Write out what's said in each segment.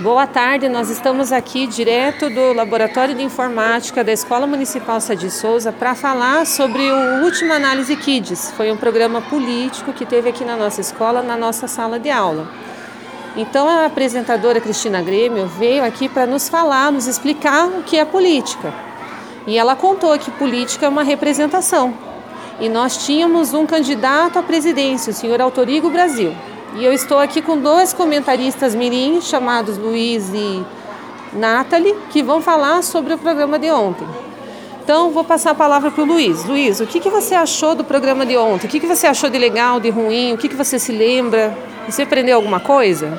Boa tarde, nós estamos aqui direto do Laboratório de Informática da Escola Municipal Sadi Souza para falar sobre o último Análise Kids. Foi um programa político que teve aqui na nossa escola, na nossa sala de aula. Então a apresentadora Cristina Grêmio veio aqui para nos falar, nos explicar o que é política. E ela contou que política é uma representação. E nós tínhamos um candidato à presidência, o senhor Autorigo Brasil. E eu estou aqui com dois comentaristas mirim, chamados Luiz e Nathalie, que vão falar sobre o programa de ontem. Então, vou passar a palavra para o Luiz. Luiz, o que, que você achou do programa de ontem? O que, que você achou de legal, de ruim? O que, que você se lembra? Você aprendeu alguma coisa?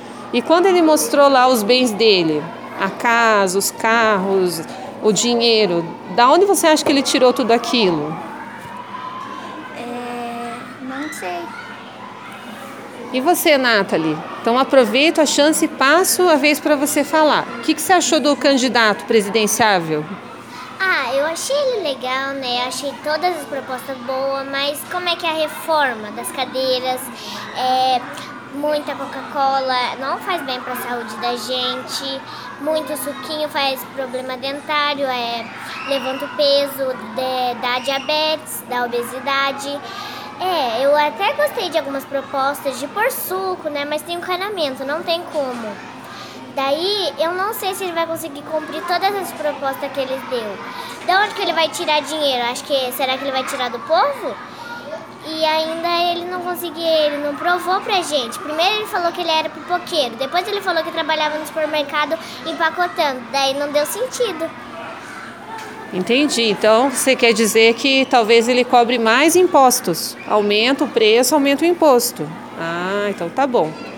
E quando ele mostrou lá os bens dele, a casa, os carros, o dinheiro, da onde você acha que ele tirou tudo aquilo? É, não sei. E você, Nathalie? Então aproveito a chance e passo a vez para você falar. O que, que você achou do candidato presidenciável? Ah, eu achei ele legal, né? Achei todas as propostas boas, mas como é que é a reforma das cadeiras? É, muita Coca-Cola não faz bem para a saúde da gente, muito suquinho faz problema dentário, é, levanta o peso, de, dá diabetes, dá obesidade. É, eu até gostei de algumas propostas de pôr suco, né? Mas tem um encanamento, não tem como. Daí, eu não sei se ele vai conseguir cumprir todas as propostas que ele deu. Da onde que ele vai tirar dinheiro? Acho que será que ele vai tirar do povo? E ainda ele não conseguiu, ele não provou pra gente. Primeiro ele falou que ele era pipoqueiro, depois ele falou que trabalhava no supermercado empacotando. Daí não deu sentido. Entendi. Então você quer dizer que talvez ele cobre mais impostos. Aumenta o preço, aumenta o imposto. Ah, então tá bom.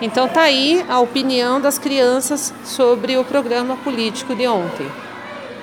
Então tá aí a opinião das crianças sobre o programa político de ontem.